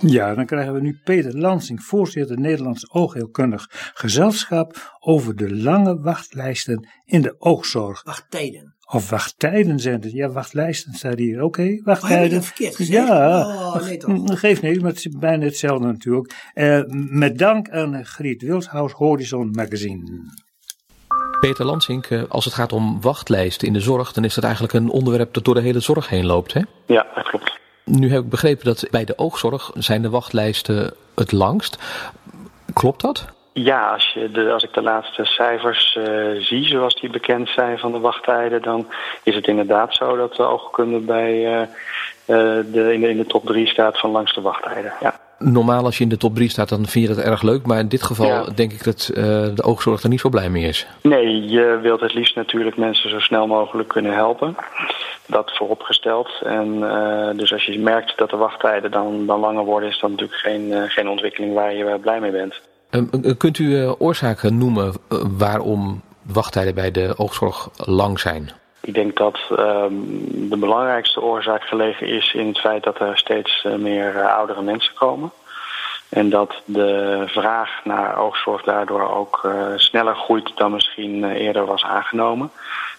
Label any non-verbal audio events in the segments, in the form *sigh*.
Ja, dan krijgen we nu Peter Lansing, voorzitter Nederlands Oogheelkundig Gezelschap, over de lange wachtlijsten in de oogzorg. Wachttijden. Of wachttijden zijn het. Ja, wachtlijsten staat hier. Oké, Oh, heb ik wachttijden. dat verkeerd gezegd? Ja, Oh, nee toch. dat *laughs* geeft niet, maar het is bijna hetzelfde natuurlijk. Eh, met dank aan Griet Wilshaus Horizon Magazine. Peter Lansink, eh, als het gaat om wachtlijsten in de zorg, dan is dat eigenlijk een onderwerp dat door de hele zorg heen loopt. Hè? Ja, dat klopt. Nu heb ik begrepen dat bij de oogzorg zijn de wachtlijsten het langst. Klopt dat? Ja, als, je de, als ik de laatste cijfers eh, zie, zoals die bekend zijn van de wachttijden, dan is het inderdaad zo dat de oogkunde bij eh, eh, de, in, de, in de top 3 staat van langste wachttijden. Ja. Normaal als je in de top 3 staat, dan vind je dat erg leuk. Maar in dit geval Ja. denk ik dat de oogzorg er niet zo blij mee is. Nee, je wilt het liefst natuurlijk mensen zo snel mogelijk kunnen helpen. Dat vooropgesteld. En eh, dus als je merkt dat de wachttijden dan, dan langer worden, is dat natuurlijk geen, eh, geen ontwikkeling waar je eh, blij mee bent. Ehm, eh, kunt u oorzaken noemen waarom wachttijden bij de oogzorg lang zijn? Ik denk dat ehm, de belangrijkste oorzaak gelegen is in het feit dat er steeds meer oudere mensen komen. En dat de vraag naar oogzorg daardoor ook sneller groeit dan misschien eerder was aangenomen.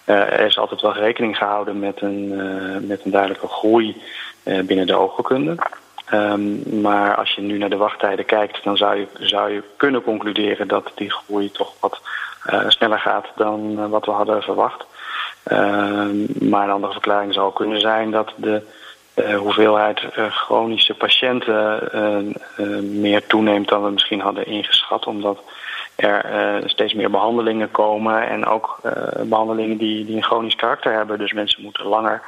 Eh, er is altijd wel rekening gehouden met een, eh, met een duidelijke groei eh, binnen de oogkunde. Ehm, maar als je nu naar de wachttijden kijkt, dan zou je, zou je kunnen concluderen dat die groei toch wat sneller gaat dan wat we hadden verwacht. Ehm, maar een andere verklaring zou kunnen zijn dat de hoeveelheid chronische patiënten meer toeneemt dan we misschien hadden ingeschat. Omdat er eh, steeds meer behandelingen komen en ook eh, behandelingen die, die een chronisch karakter hebben. Dus mensen moeten langer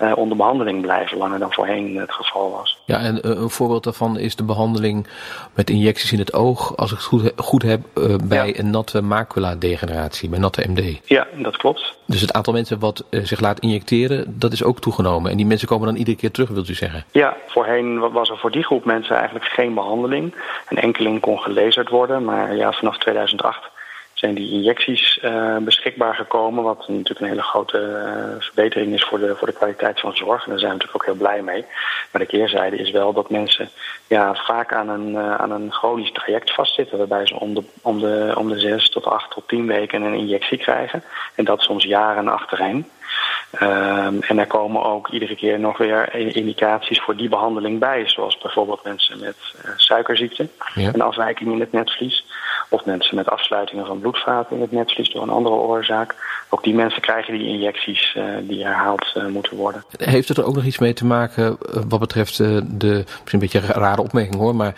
eh, onder behandeling blijven, langer dan voorheen het geval was. Ja, en eh, een voorbeeld daarvan is de behandeling met injecties in het oog, als ik het goed, goed heb, eh, bij Ja. een natte macula-degeneratie, bij natte MD. Ja, dat klopt. Dus het aantal mensen wat zich laat injecteren, dat is ook toegenomen. En die mensen komen dan iedere keer terug, wilt u zeggen? Ja, voorheen wa- was er voor die groep mensen eigenlijk geen behandeling. Een enkeling kon gelezerd worden, maar ja, vanaf 2008 zijn die injecties eh, beschikbaar gekomen. Wat natuurlijk een hele grote eh, verbetering is voor de, voor de kwaliteit van zorg. En daar zijn we natuurlijk ook heel blij mee. Maar de keerzijde is wel dat mensen ja, vaak aan een, eh, aan een chronisch traject vastzitten. Waarbij ze om de, om, de, om de zes tot acht tot tien weken een injectie krijgen. En dat soms jaren achtereen. Ehm, en er komen ook iedere keer nog weer indicaties voor die behandeling bij. Zoals bijvoorbeeld mensen met eh, suikerziekte, Ja. een afwijking in het netvlies. Of mensen met afsluitingen van bloedvaten in het netvlies door een andere oorzaak. Ook die mensen krijgen die injecties eh, die herhaald eh, moeten worden. Heeft het er ook nog iets mee te maken eh, wat betreft de, misschien een beetje een rare opmerking hoor, maar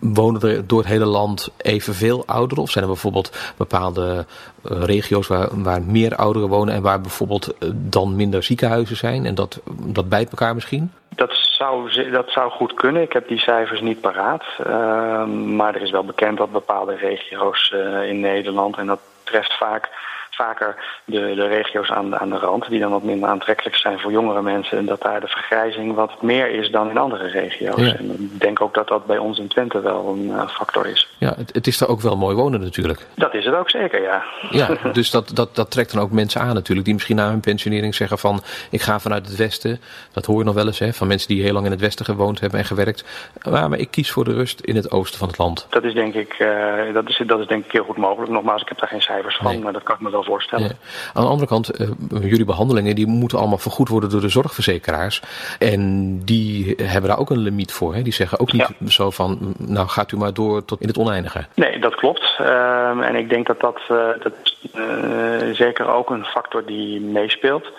wonen er door het hele land evenveel ouderen? Of zijn er bijvoorbeeld bepaalde regio's waar, waar meer ouderen wonen en waar bijvoorbeeld dan minder ziekenhuizen zijn en dat, dat bijt elkaar misschien? Dat zou, dat zou goed kunnen. Ik heb die cijfers niet paraat. Ehm, maar er is wel bekend dat bepaalde regio's eh, in Nederland, en dat treft vaak vaker de, de regio's aan, de- aan de rand, die dan wat minder aantrekkelijk zijn voor jongere mensen, en dat daar de vergrijzing wat meer is dan in andere regio's. Ja. En ik denk ook dat dat bij ons in Twente wel een eh, factor is. Ja, het, het is daar ook wel mooi wonen natuurlijk. Dat is het ook zeker, ja. Ja, *laughs* dus dat, dat, dat trekt dan ook mensen aan natuurlijk. Die misschien na hun pensionering zeggen van... ik ga vanuit het westen. Dat hoor je nog wel eens hè, van mensen die heel lang in het westen gewoond hebben en gewerkt. Maar, maar ik kies voor de rust in het oosten van het land. Dat is denk ik, eh, dat is, dat is denk ik heel goed mogelijk. Nogmaals, ik heb daar geen cijfers van, Nee. maar dat kan ik me wel voorstellen. Ja. Aan de andere kant, eh, jullie behandelingen die moeten allemaal vergoed worden door de zorgverzekeraars. En die hebben daar ook een limiet voor. Hè? Die zeggen ook niet zo van, nou gaat u maar door tot in het oneindige. Nee, dat klopt. Ehm, en ik denk dat dat, eh, dat eh, zeker ook een factor die meespeelt.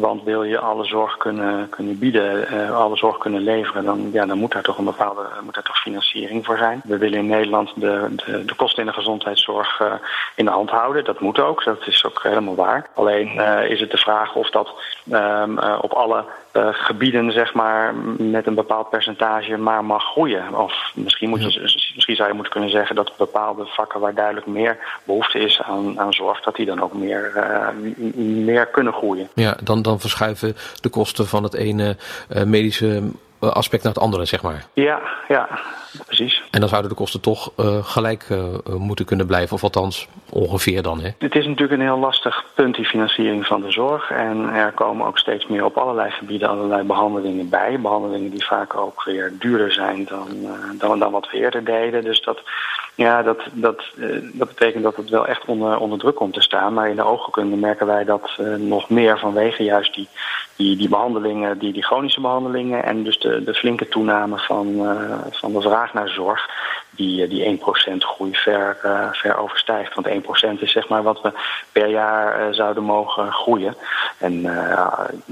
Want wil je alle zorg kunnen, kunnen bieden, eh, alle zorg kunnen leveren, dan, ja, dan moet daar toch een bepaalde moet daar toch financiering voor zijn. We willen in Nederland de, de, de kosten in de gezondheidszorg eh, in de hand houden. Dat moet ook, dat is ook helemaal waar. Alleen eh, is het de vraag of dat ehm, eh, op alle gebieden, zeg maar, met een bepaald percentage maar mag groeien. Of misschien, moet je, misschien zou je moeten kunnen zeggen dat bepaalde vakken waar duidelijk meer behoefte is aan, aan zorg, dat die dan ook meer, meer kunnen groeien. Ja, dan, dan verschuiven de kosten van het ene eh, medische aspect naar het andere, zeg maar. Ja, ja, precies. En dan zouden de kosten toch gelijk moeten kunnen blijven, of althans ongeveer dan. Hè? Het is natuurlijk een heel lastig punt, die financiering van de zorg. En er komen ook steeds meer op allerlei gebieden allerlei behandelingen bij. Behandelingen die vaak ook weer duurder zijn dan, dan, dan wat we eerder deden. Dus dat ja, dat, dat, uh, dat betekent dat het wel echt onder, onder druk komt te staan. Maar in de oogkunde merken wij dat uh, nog meer vanwege juist die, die, die behandelingen, die, die chronische behandelingen en dus de, de flinke toename van, uh, van de vraag naar zorg, die, die 1% groei ver, ver overstijgt. Want 1% is zeg maar wat we per jaar zouden mogen groeien. En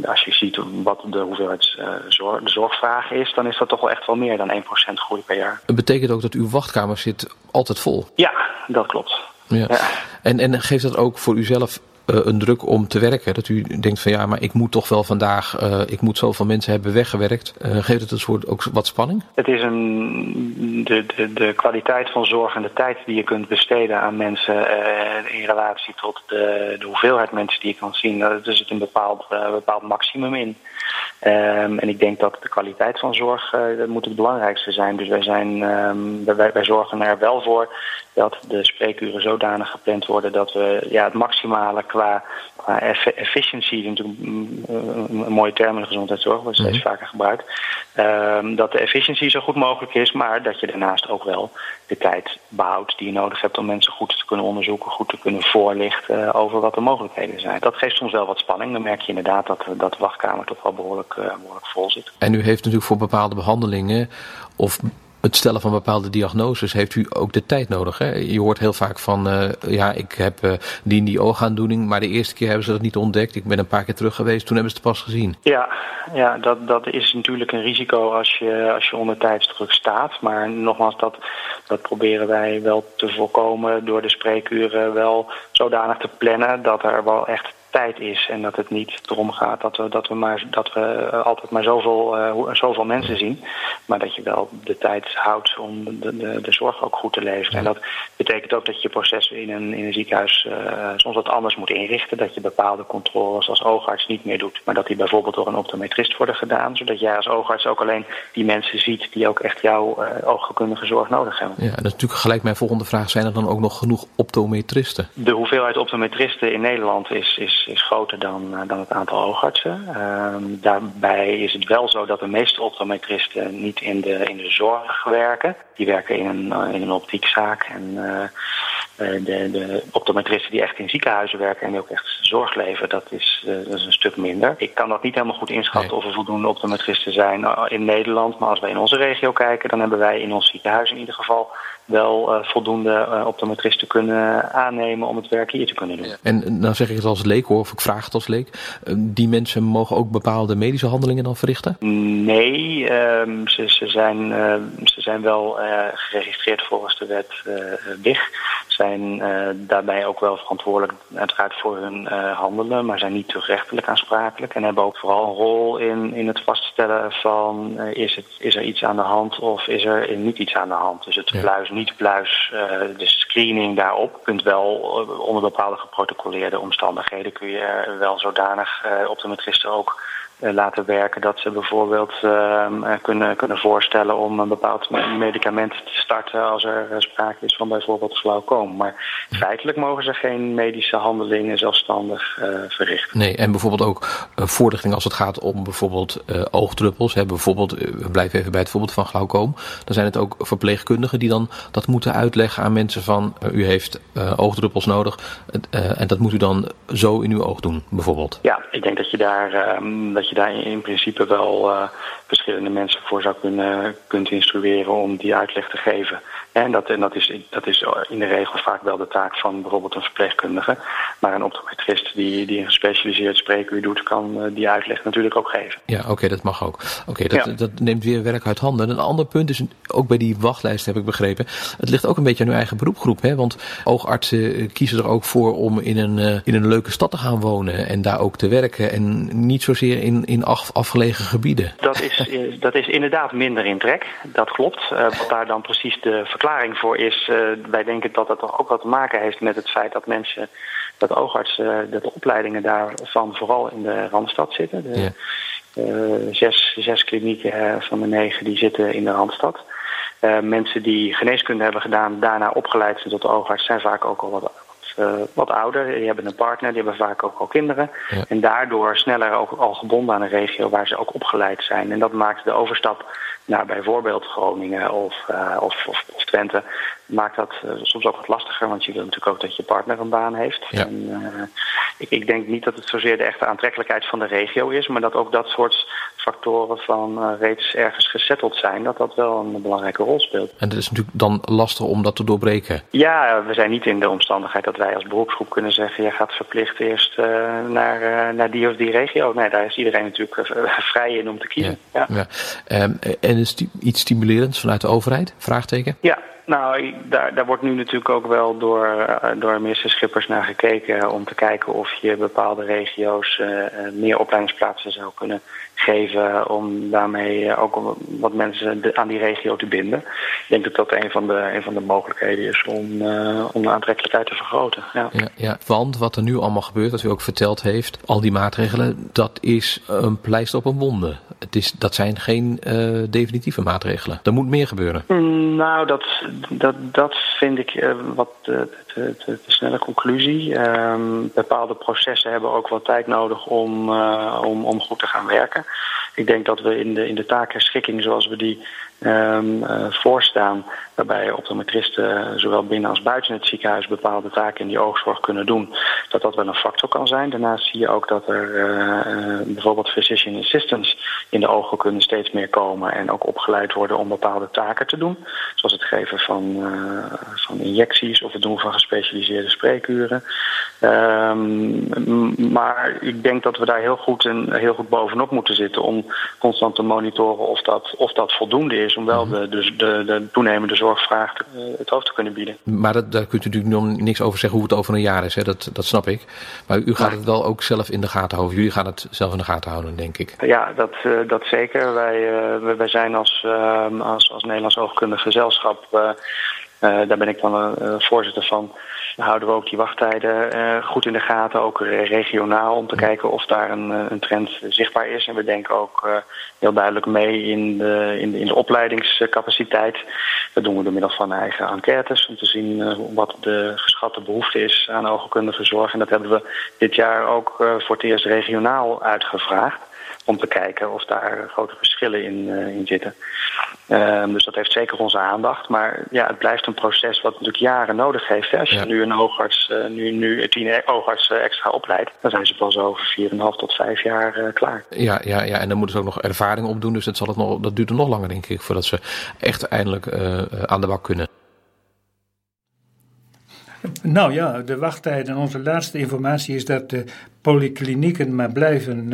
als je ziet wat de hoeveelheid zorg, de zorgvraag is, dan is dat toch wel echt wel meer dan 1% groei per jaar. Het betekent ook dat uw wachtkamer zit altijd vol. Ja, dat klopt. Ja. ja. En, en geeft dat ook voor uzelf een druk om te werken? Dat u denkt van ja, maar ik moet toch wel vandaag, uh, ik moet zoveel mensen hebben weggewerkt. Uh, geeft het een soort ook wat spanning? Het is een, de, de, de kwaliteit van zorg en de tijd die je kunt besteden aan mensen in relatie tot de, de hoeveelheid mensen die je kan zien. Daar zit een bepaald, bepaald maximum in. Um, en ik denk dat de kwaliteit van zorg uh, dat moet het belangrijkste zijn. Dus wij, zijn, um, wij, wij zorgen er wel voor dat de spreekuren zodanig gepland worden dat we ja, het maximale qua, qua efficiëntie, natuurlijk een mooie term in de gezondheidszorg, wordt steeds vaker gebruikt, um, dat de efficiëntie zo goed mogelijk is, maar dat je daarnaast ook wel de tijd behoudt die je nodig hebt om mensen goed te kunnen onderzoeken, goed te kunnen voorlichten over wat de mogelijkheden zijn. Dat geeft soms wel wat spanning. Dan merk je inderdaad dat, dat de wachtkamer toch wel behoorlijk, uh, behoorlijk vol zit. En u heeft natuurlijk voor bepaalde behandelingen of het stellen van bepaalde diagnoses heeft u ook de tijd nodig. Hè? Je hoort heel vaak van, uh, ja, ik heb uh, die en die oogaandoening, maar de eerste keer hebben ze dat niet ontdekt. Ik ben een paar keer terug geweest, toen hebben ze het pas gezien. Ja, ja dat, dat is natuurlijk een risico als je, als je onder tijdsdruk staat. Maar nogmaals, dat, dat proberen wij wel te voorkomen door de spreekuren wel zodanig te plannen dat er wel echt tijd is. En dat het niet erom gaat dat we, dat we, maar, dat we altijd maar zoveel, uh, zoveel mensen zien. Maar dat je wel de tijd houdt om de, de, de zorg ook goed te leveren. En dat betekent ook dat je processen in een, in een ziekenhuis uh, soms wat anders moet inrichten. Dat je bepaalde controles als oogarts niet meer doet. Maar dat die bijvoorbeeld door een optometrist worden gedaan. Zodat jij als oogarts ook alleen die mensen ziet die ook echt jouw uh, ooggekundige zorg nodig hebben. Ja, dat is natuurlijk gelijk mijn volgende vraag. Zijn er dan ook nog genoeg optometristen? De hoeveelheid optometristen in Nederland is, is, is groter dan, uh, dan het aantal oogartsen. Uh, daarbij is het wel zo dat de meeste optometristen niet in de, in de zorg werken. Die werken in een, in een optiekzaak. En uh, de, de optometristen die echt in ziekenhuizen werken en die ook echt zorg leveren, dat is, dat is een stuk minder. Ik kan dat niet helemaal goed inschatten nee. of er voldoende optometristen zijn in Nederland. Maar als wij in onze regio kijken, dan hebben wij in ons ziekenhuis in ieder geval wel uh, voldoende uh, optometristen kunnen aannemen om het werk hier te kunnen doen. Ja. En nou zeg ik het als leek hoor, of ik vraag het als leek. Uh, die mensen mogen ook bepaalde medische handelingen dan verrichten? Nee, um, ze, ze, zijn, ze zijn wel geregistreerd volgens de wet WIG. Zijn daarbij ook wel verantwoordelijk uiteraard voor hun handelen, maar zijn niet terugrechtelijk aansprakelijk. En hebben ook vooral een rol in, in het vaststellen van is, het, is er iets aan de hand of is er niet iets aan de hand. Dus het ja. pluis niet-pluis, uh, de screening daarop. kunt wel onder bepaalde geprotocoleerde omstandigheden kun je er wel zodanig uh, optometristen ook laten werken dat ze bijvoorbeeld uh, kunnen, kunnen voorstellen om een bepaald medicament te starten als er sprake is van bijvoorbeeld glaucoom. Maar feitelijk mogen ze geen medische handelingen zelfstandig uh, verrichten. Nee, en bijvoorbeeld ook uh, voorlichting als het gaat om bijvoorbeeld oogdruppels. Hè, bijvoorbeeld, we blijven even bij het voorbeeld van glaucoom. Dan zijn het ook verpleegkundigen die dan dat moeten uitleggen aan mensen van u heeft oogdruppels nodig en dat moet u dan zo in uw oog doen, bijvoorbeeld. Ja, ik denk dat je daar, ehm, dat je daar in principe wel verschillende mensen voor zou kunnen kunt instrueren om die uitleg te geven. En dat, en dat, is, dat is in de regel vaak wel de taak van bijvoorbeeld een verpleegkundige. Maar een optometrist die, die een gespecialiseerd spreekuur doet, kan uh, die uitleg natuurlijk ook geven. Ja, oké, okay, dat mag ook. Oké, okay, dat, ja. dat neemt weer werk uit handen. Een ander punt is, ook bij die wachtlijst heb ik begrepen, het ligt ook een beetje aan uw eigen beroepgroep. Hè? Want oogartsen kiezen er ook voor om in een, in een leuke stad te gaan wonen en daar ook te werken. En niet zozeer in, in af, afgelegen gebieden. Dat is, dat is inderdaad minder in trek, dat klopt. Wat daar dan precies de verklaring voor is, uh, wij denken dat dat toch ook wat te maken heeft met het feit dat mensen, dat oogartsen, dat de opleidingen daarvan vooral in de Randstad zitten. De, ja. zes, zes klinieken van de negen die zitten in de Randstad. mensen die geneeskunde hebben gedaan, daarna opgeleid zijn tot oogarts, zijn vaak ook al wat wat ouder. Die hebben een partner, die hebben vaak ook al kinderen. En daardoor sneller ook al gebonden aan een regio waar ze ook opgeleid zijn. En dat maakt de overstap naar bijvoorbeeld Groningen of, uh, of, of, of, Twente, maakt dat uh, soms ook wat lastiger. Want je wil natuurlijk ook dat je partner een baan heeft. Ja. En, ik, ik, denk niet dat het zozeer de echte aantrekkelijkheid van de regio is, maar dat ook dat soort factoren van uh, reeds ergens gezetteld zijn, dat dat wel een belangrijke rol speelt. En het is natuurlijk dan lastig om dat te doorbreken. Ja, we zijn niet in de omstandigheid dat wij als beroepsgroep kunnen zeggen: je gaat verplicht eerst naar, naar die of die regio. Nee, daar is iedereen natuurlijk *laughs* vrij in om te kiezen. Ja. ja. ja. Um, en is iets stimulerends vanuit de overheid? Vraagteken? Ja, nou, daar, daar wordt nu natuurlijk ook wel door, door minister Schippers naar gekeken om te kijken of je bepaalde regio's uh, meer opleidingsplaatsen zou kunnen geven om daarmee ook wat mensen aan die regio te binden. Ik denk dat dat een van de, een van de mogelijkheden is om, uh, om de aantrekkelijkheid te vergroten. Ja. Ja, ja, want wat er nu allemaal gebeurt, wat u ook verteld heeft, al die maatregelen, dat is een pleister op een wonde. Het is, dat zijn geen uh, definitieve maatregelen. Er moet meer gebeuren. Mm, nou, dat, dat, dat vind ik uh, wat de, de, snelle conclusie. Um, bepaalde processen hebben ook wat tijd nodig om, om, om goed te gaan werken. Ik denk dat we in de, in de taakherschikking zoals we die um, uh, voorstaan, waarbij optometristen zowel binnen als buiten het ziekenhuis bepaalde taken in die oogzorg kunnen doen, dat dat wel een factor kan zijn. Daarnaast zie je ook dat er uh, bijvoorbeeld physician assistants in de oogheelkunde steeds meer komen en ook opgeleid worden om bepaalde taken te doen, zoals het geven van, van injecties of het doen van gespecialiseerde spreekuren. Um, maar ik denk dat we daar heel goed, en, heel goed bovenop moeten zitten om constant te monitoren of dat, of dat voldoende is om wel de, de, de, de toenemende zorgvraag te, uh, het hoofd te kunnen bieden. Maar dat, daar kunt u natuurlijk nog niks over zeggen hoe het over een jaar is, hè? Dat, dat snap ik. Maar u gaat het wel ook zelf in de gaten houden. Jullie gaan het zelf in de gaten houden, denk ik. Ja, dat, uh, dat zeker. Wij, uh, wij zijn als, als, als Nederlands Oogkundig Gezelschap, daar ben ik dan voorzitter van houden we ook die wachttijden uh, goed in de gaten, ook regionaal, om te kijken of daar een, een trend zichtbaar is. En we denken ook uh, heel duidelijk mee in de, in de, in de opleidingscapaciteit. Dat doen we door middel van eigen enquêtes, om te zien wat de geschatte behoefte is aan oogkundige zorg. En dat hebben we dit jaar ook voor het eerst regionaal uitgevraagd om te kijken of daar grote verschillen in, in zitten. Uh, dus dat heeft zeker onze aandacht. Maar ja, het blijft een proces wat natuurlijk jaren nodig heeft. Hè. Als je ja. nu een oogarts, uh, nu, nu tien oogartsen extra opleidt, dan zijn ze pas over 4,5 tot 5 jaar klaar. Ja, ja, ja, en dan moeten ze ook nog ervaring opdoen. Dus dat, zal het nog, dat duurt er nog langer, denk ik, voordat ze echt eindelijk aan de bak kunnen. Nou ja, de wachttijden. Onze laatste informatie is dat de polyklinieken maar blijven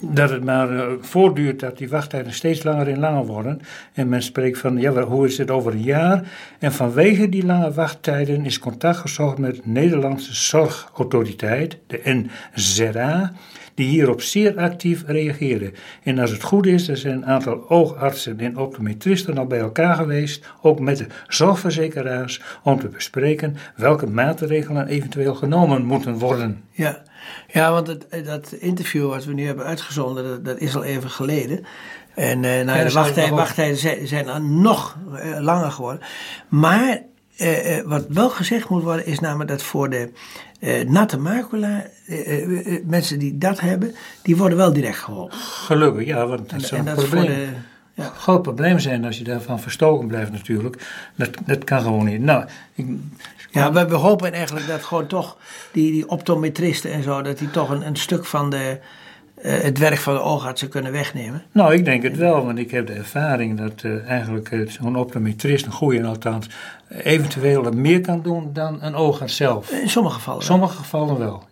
dat het maar uh, voortduurt dat die wachttijden steeds langer en langer worden. En men spreekt van, ja, hoe is het over een jaar? En vanwege die lange wachttijden is contact gezocht met de Nederlandse Zorgautoriteit, de NZA, die hierop zeer actief reageren. En als het goed is, er zijn een aantal oogartsen en optometristen al bij elkaar geweest, ook met de zorgverzekeraars, om te bespreken welke maatregelen eventueel genomen moeten worden. Ja, ja want het, dat interview wat we nu hebben uitgezonden, dat, dat is al even geleden. En uh, nou, ja, de wachttijden, wachttijden zijn, zijn dan nog uh, langer geworden. Maar uh, wat wel gezegd moet worden, is namelijk dat voor de natte macula, mensen die dat hebben, die worden wel direct geholpen. Gelukkig, ja, want dat zou een probleem. Ja. groot probleem zijn als je daarvan verstoken blijft natuurlijk. Dat, dat kan gewoon niet. Nou, ik, ja, we, we, hopen eigenlijk dat gewoon toch die, die optometristen en zo, dat die toch een, een stuk van de, uh, het werk van de oogartsen kunnen wegnemen. Nou, ik denk het wel, want ik heb de ervaring dat uh, eigenlijk uh, zo'n optometrist, een goede althans, eventueel meer kan doen dan een oogarts zelf. In sommige gevallen In sommige gevallen wel.